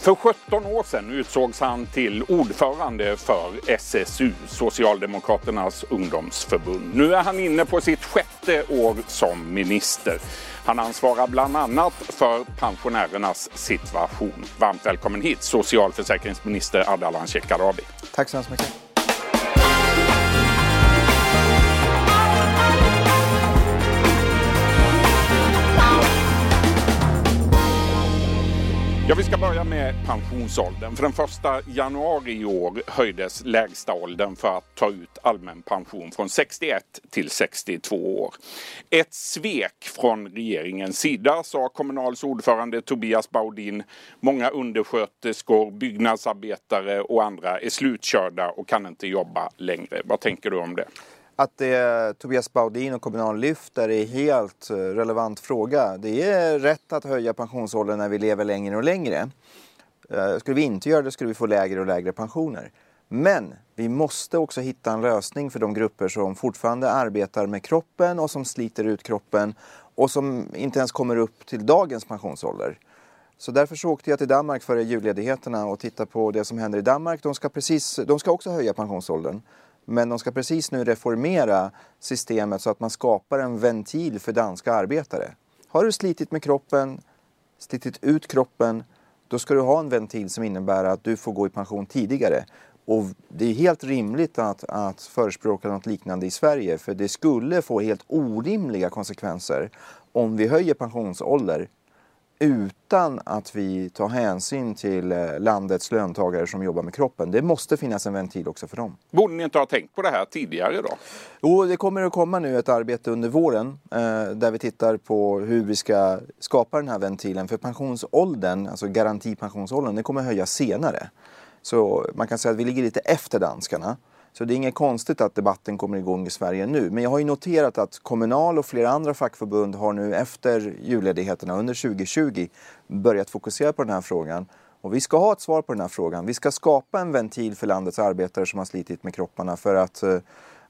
För 17 år sedan utsågs han till ordförande för SSU, Socialdemokraternas ungdomsförbund. Nu är han inne på sitt sjätte år som minister. Han ansvarar bland annat för pensionärernas situation. Varmt välkommen hit socialförsäkringsminister Ardalan Shekarabi. Tack så hemskt mycket. Ja, vi ska börja med pensionsåldern. För den första januari i år höjdes lägsta åldern för att ta ut allmän pension från 61 till 62 år. Ett svek från regeringens sida, sa Kommunals ordförande Tobias Baudin. Många undersköterskor, byggnadsarbetare och andra är slutkörda och kan inte jobba längre. Vad tänker du om det? Att det Tobias Baudin och Kommunal lyfter är helt eh, relevant fråga. Det är rätt att höja pensionsåldern när vi lever längre och längre. Eh, skulle vi inte göra det skulle vi få lägre och lägre pensioner. Men vi måste också hitta en lösning för de grupper som fortfarande arbetar med kroppen och som sliter ut kroppen och som inte ens kommer upp till dagens pensionsålder. Så därför så åkte jag till Danmark före julledigheterna och tittade på det som händer i Danmark. De ska, precis, de ska också höja pensionsåldern. Men de ska precis nu reformera systemet så att man skapar en ventil för danska arbetare. Har du slitit med kroppen, slitit ut kroppen, då ska du ha en ventil som innebär att du får gå i pension tidigare. Och det är helt rimligt att, att förespråka något liknande i Sverige för det skulle få helt orimliga konsekvenser om vi höjer pensionsålder utan att vi tar hänsyn till eh, landets löntagare som jobbar med kroppen. Det måste finnas en ventil också för dem. Borde ni inte ha tänkt på det här tidigare då? Jo, det kommer att komma nu ett arbete under våren eh, där vi tittar på hur vi ska skapa den här ventilen. För pensionsåldern, alltså garantipensionsåldern, den kommer att höjas senare. Så man kan säga att vi ligger lite efter danskarna. Så det är inget konstigt att debatten kommer igång i Sverige nu. Men jag har ju noterat att Kommunal och flera andra fackförbund har nu efter julledigheterna under 2020 börjat fokusera på den här frågan. Och vi ska ha ett svar på den här frågan. Vi ska skapa en ventil för landets arbetare som har slitit med kropparna för att eh,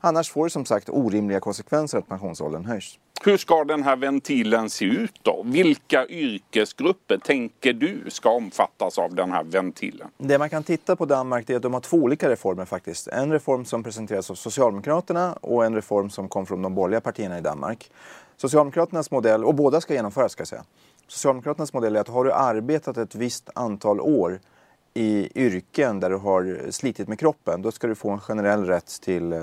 annars får det som sagt orimliga konsekvenser att pensionsåldern höjs. Hur ska den här ventilen se ut då? Vilka yrkesgrupper tänker du ska omfattas av den här ventilen? Det man kan titta på Danmark är att de har två olika reformer faktiskt. En reform som presenteras av Socialdemokraterna och en reform som kom från de borgerliga partierna i Danmark. Socialdemokraternas modell, och båda ska genomföras ska jag säga. Socialdemokraternas modell är att har du arbetat ett visst antal år i yrken där du har slitit med kroppen, då ska du få en generell rätt till eh,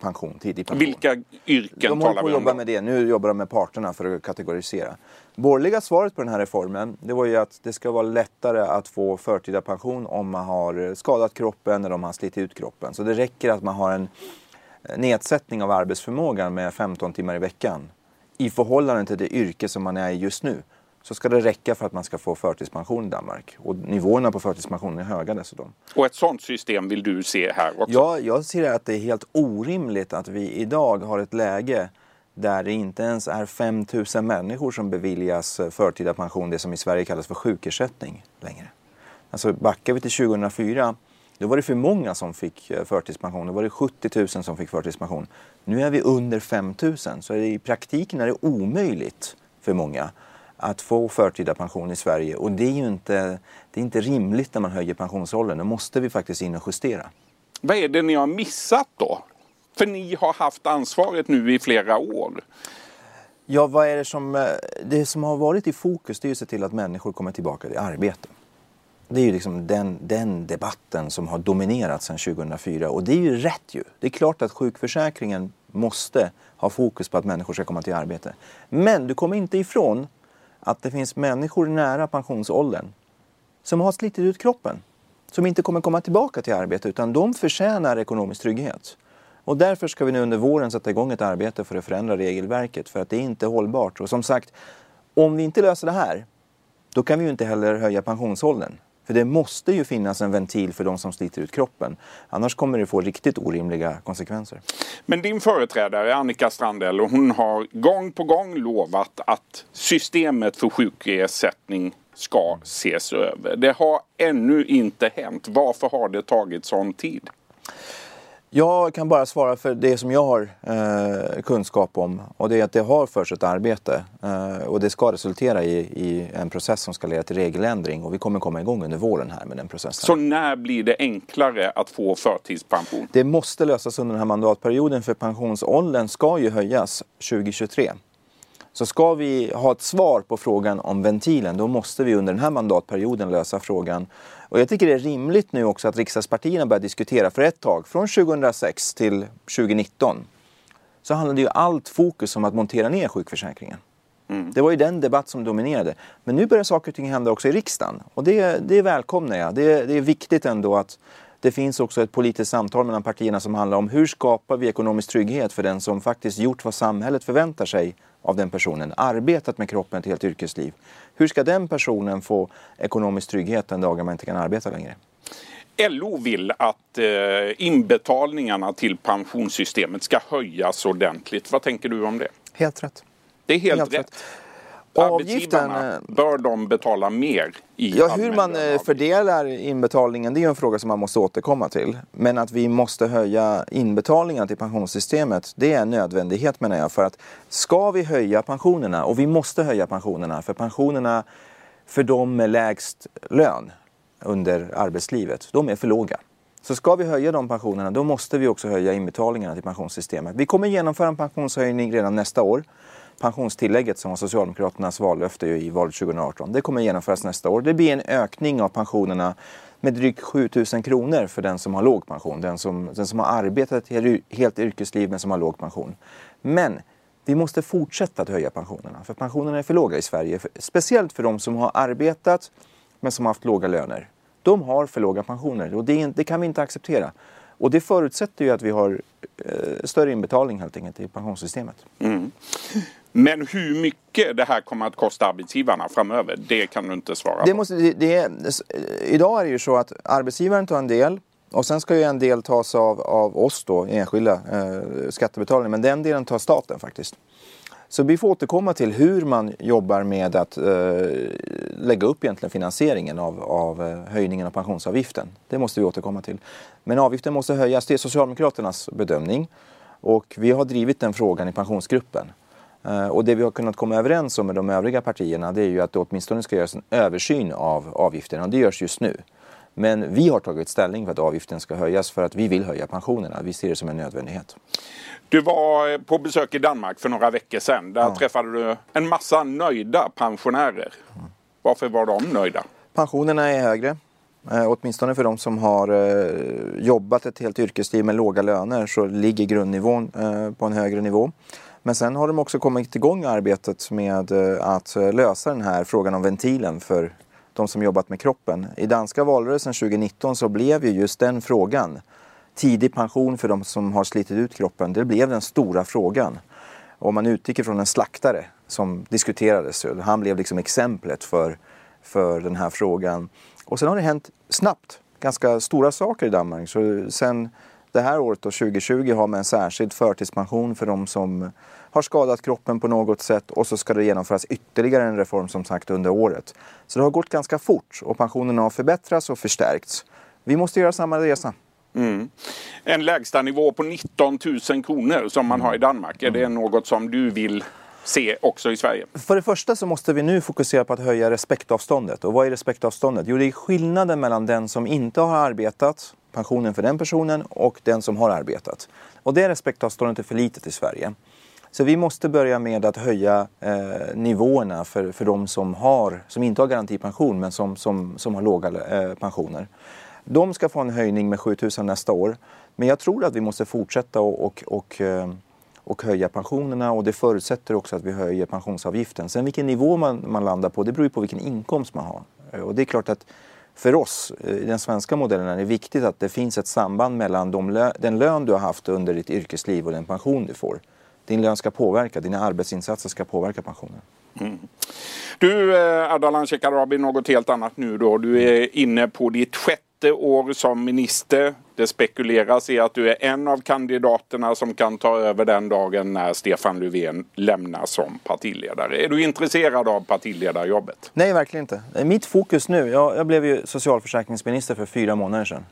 pension, tidig pension. Vilka yrken de talar vi om? De jobbar med det. Nu jobbar de med parterna för att kategorisera. Borgerliga svaret på den här reformen, det var ju att det ska vara lättare att få förtida pension om man har skadat kroppen eller om man har slitit ut kroppen. Så det räcker att man har en nedsättning av arbetsförmågan med 15 timmar i veckan i förhållande till det yrke som man är i just nu så ska det räcka för att man ska få förtidspension i Danmark. Och nivåerna på förtidspension är höga dessutom. Och ett sådant system vill du se här också? Ja, jag ser att det är helt orimligt att vi idag har ett läge där det inte ens är 5 000 människor som beviljas förtida pension, det som i Sverige kallas för sjukersättning längre. Alltså backar vi till 2004 då var det för många som fick eh, förtidspension. Då var det 70 000 som fick förtidspension. Nu är vi under 5 000 så i praktiken är det omöjligt för många att få förtida pension i Sverige. Och det är ju inte, det är inte rimligt när man höjer pensionsåldern. Då måste vi faktiskt in och justera. Vad är det ni har missat då? För ni har haft ansvaret nu i flera år. Ja, vad är det som... Eh, det som har varit i fokus det är ju att se till att människor kommer tillbaka till arbete. Det är ju liksom den, den debatten som har dominerat sedan 2004 och det är ju rätt ju. Det är klart att sjukförsäkringen måste ha fokus på att människor ska komma till arbete. Men du kommer inte ifrån att det finns människor nära pensionsåldern som har slitit ut kroppen. Som inte kommer komma tillbaka till arbete utan de förtjänar ekonomisk trygghet. Och därför ska vi nu under våren sätta igång ett arbete för att förändra regelverket för att det är inte hållbart. Och som sagt, om vi inte löser det här, då kan vi ju inte heller höja pensionsåldern. För det måste ju finnas en ventil för de som sliter ut kroppen. Annars kommer det få riktigt orimliga konsekvenser. Men din företrädare Annika Strandell, hon har gång på gång lovat att systemet för sjukersättning ska ses över. Det har ännu inte hänt. Varför har det tagit sån tid? Jag kan bara svara för det som jag har eh, kunskap om och det är att det har förts ett arbete eh, och det ska resultera i, i, en process som ska leda till regeländring och vi kommer komma igång under våren här med den processen. Så när blir det enklare att få förtidspension? Det måste lösas under den här mandatperioden för pensionsåldern ska ju höjas 2023. Så ska vi ha ett svar på frågan om ventilen då måste vi under den här mandatperioden lösa frågan och jag tycker det är rimligt nu också att riksdagspartierna börjar diskutera för ett tag, från 2006 till 2019, så handlade ju allt fokus om att montera ner sjukförsäkringen. Mm. Det var ju den debatt som dominerade. Men nu börjar saker och ting hända också i riksdagen. Och det, det välkomnar jag. Det, det är viktigt ändå att det finns också ett politiskt samtal mellan partierna som handlar om hur skapar vi ekonomisk trygghet för den som faktiskt gjort vad samhället förväntar sig av den personen, arbetat med kroppen ett helt yrkesliv. Hur ska den personen få ekonomisk trygghet den dagen man inte kan arbeta längre? LO vill att eh, inbetalningarna till pensionssystemet ska höjas ordentligt. Vad tänker du om det? Helt rätt. Det är helt, helt rätt. rätt. Avgiften, eh, bör de betala mer? I ja, hur man eh, fördelar inbetalningen det är en fråga som man måste återkomma till. Men att vi måste höja inbetalningen till pensionssystemet det är en nödvändighet menar jag. För att ska vi höja pensionerna, och vi måste höja pensionerna, för pensionerna för de med lägst lön under arbetslivet, de är för låga. Så ska vi höja de pensionerna då måste vi också höja inbetalningarna till pensionssystemet. Vi kommer genomföra en pensionshöjning redan nästa år pensionstillägget som var Socialdemokraternas vallöfte i valet 2018. Det kommer genomföras nästa år. Det blir en ökning av pensionerna med drygt 7000 kronor för den som har låg pension. Den som, den som har arbetat ett helt yrkesliv men som har låg pension. Men vi måste fortsätta att höja pensionerna för pensionerna är för låga i Sverige. Speciellt för de som har arbetat men som har haft låga löner. De har för låga pensioner och det, det kan vi inte acceptera. Och det förutsätter ju att vi har eh, större inbetalning helt enkelt i pensionssystemet. Mm. Men hur mycket det här kommer att kosta arbetsgivarna framöver, det kan du inte svara det på. Måste, det, det är, idag är det ju så att arbetsgivaren tar en del och sen ska ju en del tas av, av oss då, enskilda eh, skattebetalare, men den delen tar staten faktiskt. Så vi får återkomma till hur man jobbar med att eh, lägga upp egentligen finansieringen av, av eh, höjningen av pensionsavgiften. Det måste vi återkomma till. Men avgiften måste höjas, det är Socialdemokraternas bedömning. Och vi har drivit den frågan i pensionsgruppen. Eh, och det vi har kunnat komma överens om med de övriga partierna det är ju att det åtminstone ska göras en översyn av avgifterna och det görs just nu. Men vi har tagit ställning för att avgiften ska höjas för att vi vill höja pensionerna. Vi ser det som en nödvändighet. Du var på besök i Danmark för några veckor sedan. Där ja. träffade du en massa nöjda pensionärer. Varför var de nöjda? Pensionerna är högre. Eh, åtminstone för de som har eh, jobbat ett helt yrkesliv med låga löner så ligger grundnivån eh, på en högre nivå. Men sen har de också kommit igång arbetet med eh, att eh, lösa den här frågan om ventilen för de som jobbat med kroppen. I danska valrörelsen 2019 så blev ju just den frågan, tidig pension för de som har slitit ut kroppen, det blev den stora frågan. Om man utgick ifrån en slaktare som diskuterades, han blev liksom exemplet för, för den här frågan. Och sen har det hänt snabbt ganska stora saker i Danmark. Så sen det här året, då, 2020, har man en särskild förtidspension för de som har skadat kroppen på något sätt och så ska det genomföras ytterligare en reform som sagt under året. Så det har gått ganska fort och pensionerna har förbättrats och förstärkts. Vi måste göra samma resa. Mm. En lägsta nivå på 19 000 kronor som man har i Danmark, är det mm. något som du vill se också i Sverige? För det första så måste vi nu fokusera på att höja respektavståndet. Och vad är respektavståndet? Jo, det är skillnaden mellan den som inte har arbetat, pensionen för den personen, och den som har arbetat. Och det respektavståndet är för litet i Sverige. Så vi måste börja med att höja eh, nivåerna för, för de som, har, som inte har garantipension men som, som, som har låga eh, pensioner. De ska få en höjning med 7000 nästa år. Men jag tror att vi måste fortsätta och, och, och, eh, och höja pensionerna och det förutsätter också att vi höjer pensionsavgiften. Sen vilken nivå man, man landar på, det beror ju på vilken inkomst man har. Och det är klart att för oss eh, i den svenska modellen är det viktigt att det finns ett samband mellan de, den lön du har haft under ditt yrkesliv och den pension du får. Din lön ska påverka, dina arbetsinsatser ska påverka pensionen. Mm. Du eh, Ardalan Shekarabi, något helt annat nu då. Du är inne på ditt sjätte år som minister. Det spekuleras i att du är en av kandidaterna som kan ta över den dagen när Stefan Löfven lämnar som partiledare. Är du intresserad av partiledarjobbet? Nej, verkligen inte. Mitt fokus nu, jag, jag blev ju socialförsäkringsminister för fyra månader sedan.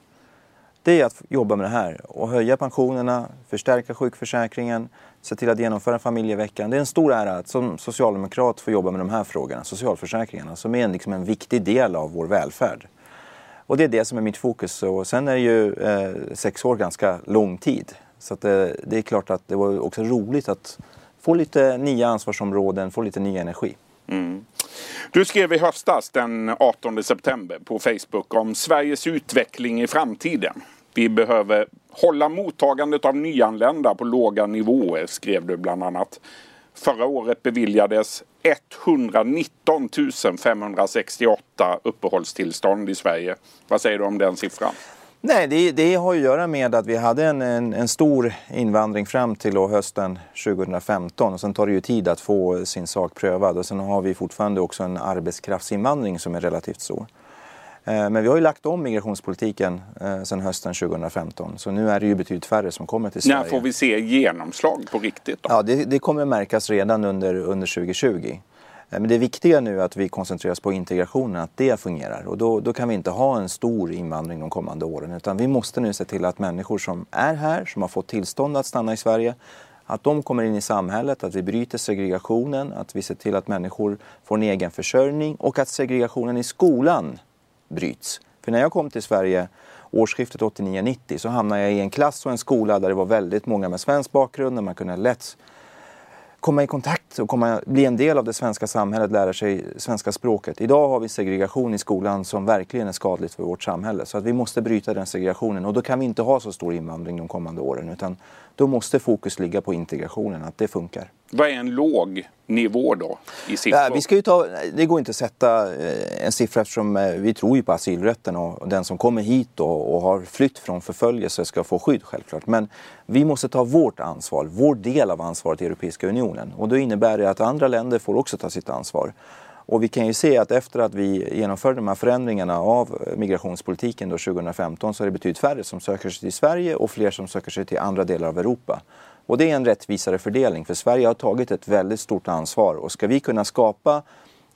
det är att jobba med det här och höja pensionerna, förstärka sjukförsäkringen, se till att genomföra familjeveckan. Det är en stor ära att som socialdemokrat få jobba med de här frågorna, socialförsäkringarna, som är liksom en viktig del av vår välfärd. Och det är det som är mitt fokus. Och sen är ju eh, sex år ganska lång tid. Så det, eh, det är klart att det var också roligt att få lite nya ansvarsområden, få lite ny energi. Mm. Du skrev i höstas den 18 september på Facebook om Sveriges utveckling i framtiden. Vi behöver hålla mottagandet av nyanlända på låga nivåer, skrev du bland annat. Förra året beviljades 119 568 uppehållstillstånd i Sverige. Vad säger du om den siffran? Nej, det, det, har att göra med att vi hade en, en, en, stor invandring fram till hösten 2015 och sen tar det ju tid att få sin sak prövad och sen har vi fortfarande också en arbetskraftsinvandring som är relativt stor. Eh, men vi har ju lagt om migrationspolitiken eh, sedan hösten 2015 så nu är det ju betydligt färre som kommer till Sverige. När får vi se genomslag på riktigt? Då? Ja, det, det kommer märkas redan under, under 2020. Eh, men det viktiga nu är att vi koncentrerar oss på integrationen, att det fungerar. Och då, då kan vi inte ha en stor invandring de kommande åren. Utan vi måste nu se till att människor som är här, som har fått tillstånd att stanna i Sverige, att de kommer in i samhället, att vi bryter segregationen, att vi ser till att människor får en egen försörjning och att segregationen i skolan bryts. För när jag kom till Sverige årsskiftet 89-90 så hamnade jag i en klass och en skola där det var väldigt många med svensk bakgrund, där man kunde lätt komma i kontakt och komma, bli en del av det svenska samhället, lära sig svenska språket. Idag har vi segregation i skolan som verkligen är skadligt för vårt samhälle. Så att vi måste bryta den segregationen och då kan vi inte ha så stor invandring de kommande åren utan då måste fokus ligga på integrationen, att det funkar. Vad är en låg nivå då i siffror? Ja, vi ska ju ta, det går inte att sätta eh, en siffra eftersom eh, vi tror ju på asylrätten och den som kommer hit och, och har flytt från förföljelse ska få skydd självklart. Men vi måste ta vårt ansvar, vår del av ansvaret i Europeiska unionen och då innebär det att andra länder får också ta sitt ansvar. Och vi kan ju se att efter att vi genomförde de här förändringarna av migrationspolitiken då 2015 så är det betydligt färre som söker sig till Sverige och fler som söker sig till andra delar av Europa. Och det är en rättvisare fördelning för Sverige har tagit ett väldigt stort ansvar och ska vi kunna skapa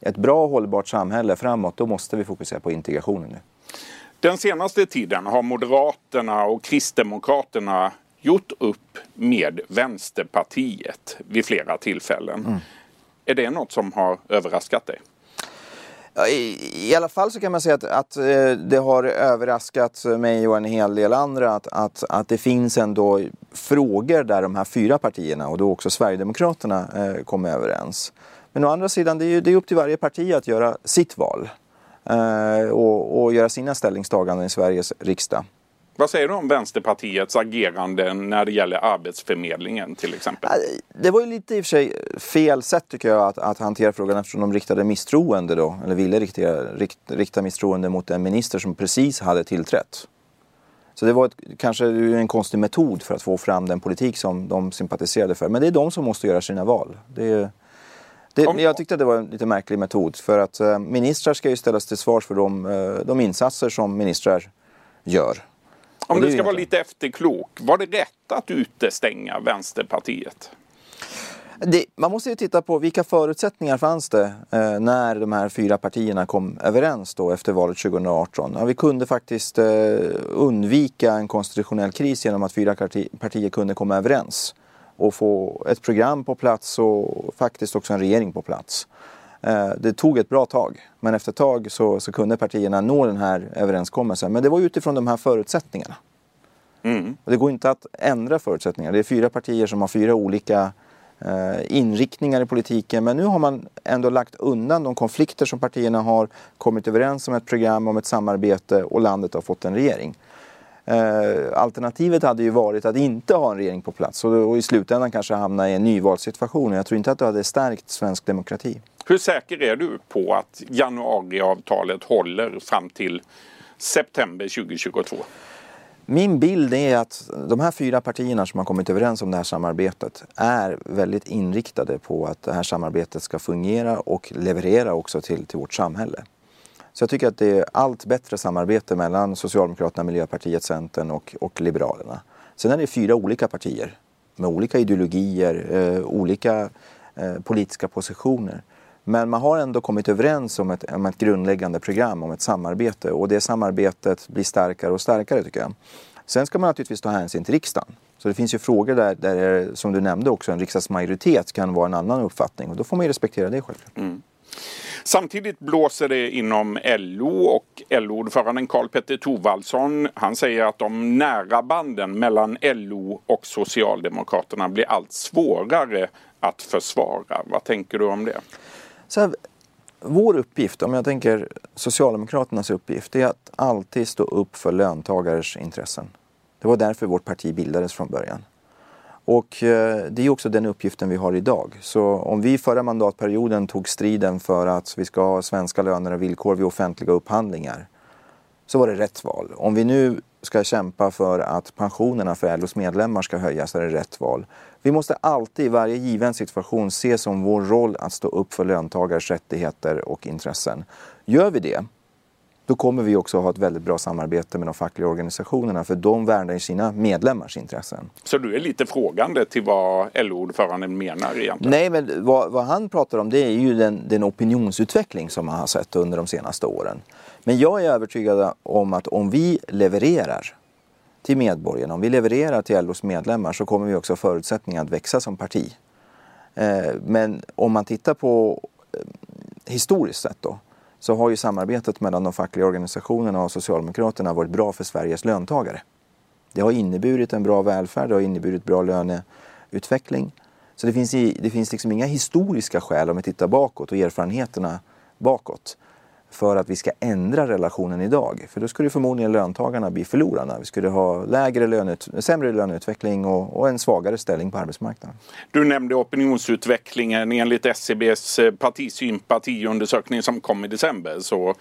ett bra och hållbart samhälle framåt då måste vi fokusera på integrationen nu. Den senaste tiden har Moderaterna och Kristdemokraterna gjort upp med Vänsterpartiet vid flera tillfällen. Mm. Är det något som har överraskat dig? I, I alla fall så kan man säga att, att eh, det har överraskat mig och en hel del andra att, att, att det finns ändå frågor där de här fyra partierna och då också Sverigedemokraterna eh, kommer överens. Men å andra sidan, det är, ju, det är upp till varje parti att göra sitt val eh, och, och göra sina ställningstaganden i Sveriges riksdag. Vad säger du om Vänsterpartiets agerande när det gäller Arbetsförmedlingen till exempel? Det var ju lite i och för sig fel sätt tycker jag att, att hantera frågan eftersom de riktade misstroende då, eller ville rikta, rikt, rikta misstroende mot en minister som precis hade tillträtt. Så det var ett, kanske en konstig metod för att få fram den politik som de sympatiserade för. Men det är de som måste göra sina val. Det, det, om... Jag tyckte att det var en lite märklig metod för att eh, ministrar ska ju ställas till svars för de, eh, de insatser som ministrar gör. Om du ska vara lite efterklok, var det rätt att utestänga Vänsterpartiet? Det, man måste ju titta på vilka förutsättningar fanns det eh, när de här fyra partierna kom överens då efter valet 2018. Ja, vi kunde faktiskt eh, undvika en konstitutionell kris genom att fyra parti, partier kunde komma överens och få ett program på plats och faktiskt också en regering på plats. Eh, det tog ett bra tag, men efter ett tag så, så kunde partierna nå den här överenskommelsen. Men det var utifrån de här förutsättningarna. Mm. Och det går inte att ändra förutsättningarna. Det är fyra partier som har fyra olika eh, inriktningar i politiken. Men nu har man ändå lagt undan de konflikter som partierna har, kommit överens om ett program, om ett samarbete och landet har fått en regering. Eh, alternativet hade ju varit att inte ha en regering på plats och, och i slutändan kanske hamna i en nyvalssituation. Jag tror inte att det hade stärkt svensk demokrati. Hur säker är du på att januariavtalet håller fram till september 2022? Min bild är att de här fyra partierna som har kommit överens om det här samarbetet är väldigt inriktade på att det här samarbetet ska fungera och leverera också till, till vårt samhälle. Så jag tycker att det är allt bättre samarbete mellan Socialdemokraterna, Miljöpartiet, Centern och, och Liberalerna. Sen är det fyra olika partier med olika ideologier, eh, olika eh, politiska positioner. Men man har ändå kommit överens om ett, om ett grundläggande program, om ett samarbete och det samarbetet blir starkare och starkare tycker jag. Sen ska man naturligtvis ta hänsyn till riksdagen. Så det finns ju frågor där, där som du nämnde också, en riksdagsmajoritet kan vara en annan uppfattning och då får man ju respektera det självklart. Mm. Samtidigt blåser det inom LO och LO-ordföranden Karl-Petter Thorwaldsson han säger att de nära banden mellan LO och Socialdemokraterna blir allt svårare att försvara. Vad tänker du om det? Så här, vår uppgift, om jag tänker Socialdemokraternas uppgift, är att alltid stå upp för löntagares intressen. Det var därför vårt parti bildades från början. Och eh, det är också den uppgiften vi har idag. Så om vi förra mandatperioden tog striden för att vi ska ha svenska löner och villkor vid offentliga upphandlingar så var det rätt val. Om vi nu ska kämpa för att pensionerna för LOs medlemmar ska höjas så är det rätt val. Vi måste alltid i varje given situation se som vår roll att stå upp för löntagares rättigheter och intressen. Gör vi det, då kommer vi också ha ett väldigt bra samarbete med de fackliga organisationerna för de värnar sina medlemmars intressen. Så du är lite frågande till vad LO-ordföranden menar egentligen? Nej, men vad, vad, han pratar om det är ju den, den opinionsutveckling som man har sett under de senaste åren. Men jag är övertygad om att om vi levererar till medborgarna, om vi levererar till LOs medlemmar så kommer vi också ha förutsättningar att växa som parti. Eh, men om man tittar på eh, historiskt sett då så har ju samarbetet mellan de fackliga organisationerna och Socialdemokraterna varit bra för Sveriges löntagare. Det har inneburit en bra välfärd, det har inneburit bra löneutveckling. Så det finns, det finns liksom inga historiska skäl om vi tittar bakåt och erfarenheterna bakåt för att vi ska ändra relationen idag. För då skulle förmodligen löntagarna bli förlorarna. Vi skulle ha lägre löneut sämre löneutveckling och, och, en svagare ställning på arbetsmarknaden. Du nämnde opinionsutvecklingen. Enligt SCBs eh, partisympatiundersökning som kom i december så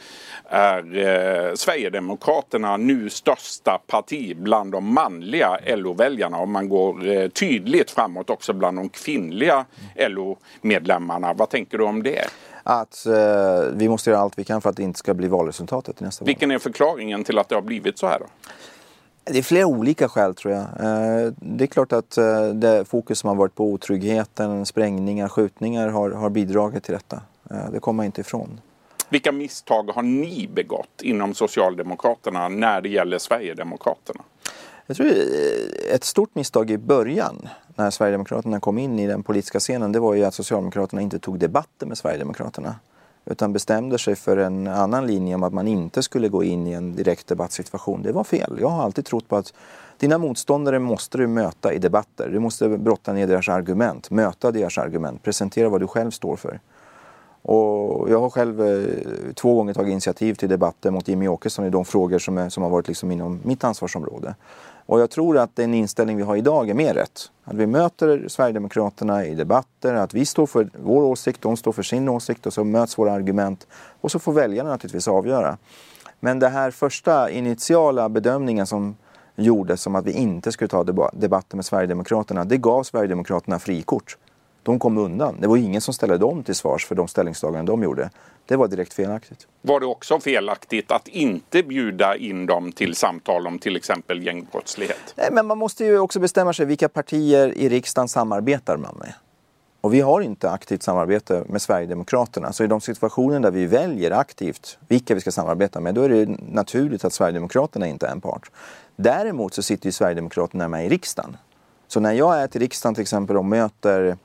är eh, Sverigedemokraterna nu största parti bland de manliga LO-väljarna och man går eh, tydligt framåt också bland de kvinnliga LO-medlemmarna. Vad tänker du om det? Att eh, vi måste göra allt vi kan för att det inte ska bli valresultatet i nästa val. Vilken är förklaringen till att det har blivit så här då? Det är flera olika skäl tror jag. Eh, det är klart att eh, det fokus som har varit på otryggheten, sprängningar, skjutningar har, har bidragit till detta. Eh, det kommer man inte ifrån. Vilka misstag har ni begått inom Socialdemokraterna när det gäller Sverigedemokraterna? Jag tror eh, ett stort misstag i början när Sverigedemokraterna kom in i den politiska scenen det var ju att Socialdemokraterna inte tog debatter med Sverigedemokraterna. Utan bestämde sig för en annan linje om att man inte skulle gå in i en direkt debattsituation. Det var fel. Jag har alltid trott på att dina motståndare måste du möta i debatter. Du måste brotta ner deras argument, möta deras argument, presentera vad du själv står för. Och jag har själv eh, två gånger tagit initiativ till debatter mot Jimmy Åkesson i de frågor som, är, som har varit liksom inom mitt ansvarsområde. Och jag tror att den inställning vi har idag är mer rätt. Att vi möter Sverigedemokraterna i debatter, att vi står för vår åsikt, de står för sin åsikt och så möts våra argument. Och så får väljarna naturligtvis avgöra. Men den här första initiala bedömningen som gjordes om att vi inte skulle ta debatter med Sverigedemokraterna, det gav Sverigedemokraterna frikort. De kom undan. Det var ingen som ställde dem till svars för de ställningstaganden de gjorde. Det var direkt felaktigt. Var det också felaktigt att inte bjuda in dem till samtal om till exempel gängbrottslighet? Nej, men man måste ju också bestämma sig vilka partier i riksdagen samarbetar man med. Och vi har inte aktivt samarbete med Sverigedemokraterna. Så i de situationer där vi väljer aktivt vilka vi ska samarbeta med, då är det naturligt att Sverigedemokraterna inte är en part. Däremot så sitter ju Sverigedemokraterna med i riksdagen. Så när jag är till riksdagen till exempel och möter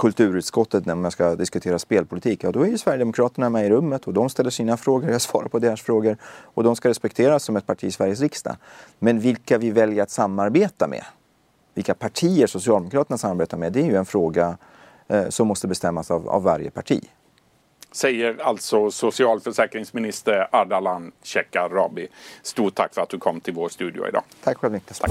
kulturutskottet när man ska diskutera spelpolitik, ja då är ju Sverigedemokraterna med i rummet och de ställer sina frågor, jag svarar på deras frågor och de ska respekteras som ett parti i Sveriges riksdag. Men vilka vi väljer att samarbeta med, vilka partier Socialdemokraterna samarbetar med, det är ju en fråga eh, som måste bestämmas av, av varje parti. Säger alltså socialförsäkringsminister Ardalan Shekarabi. Stort tack för att du kom till vår studio idag. Tack själv Niklas. Tack.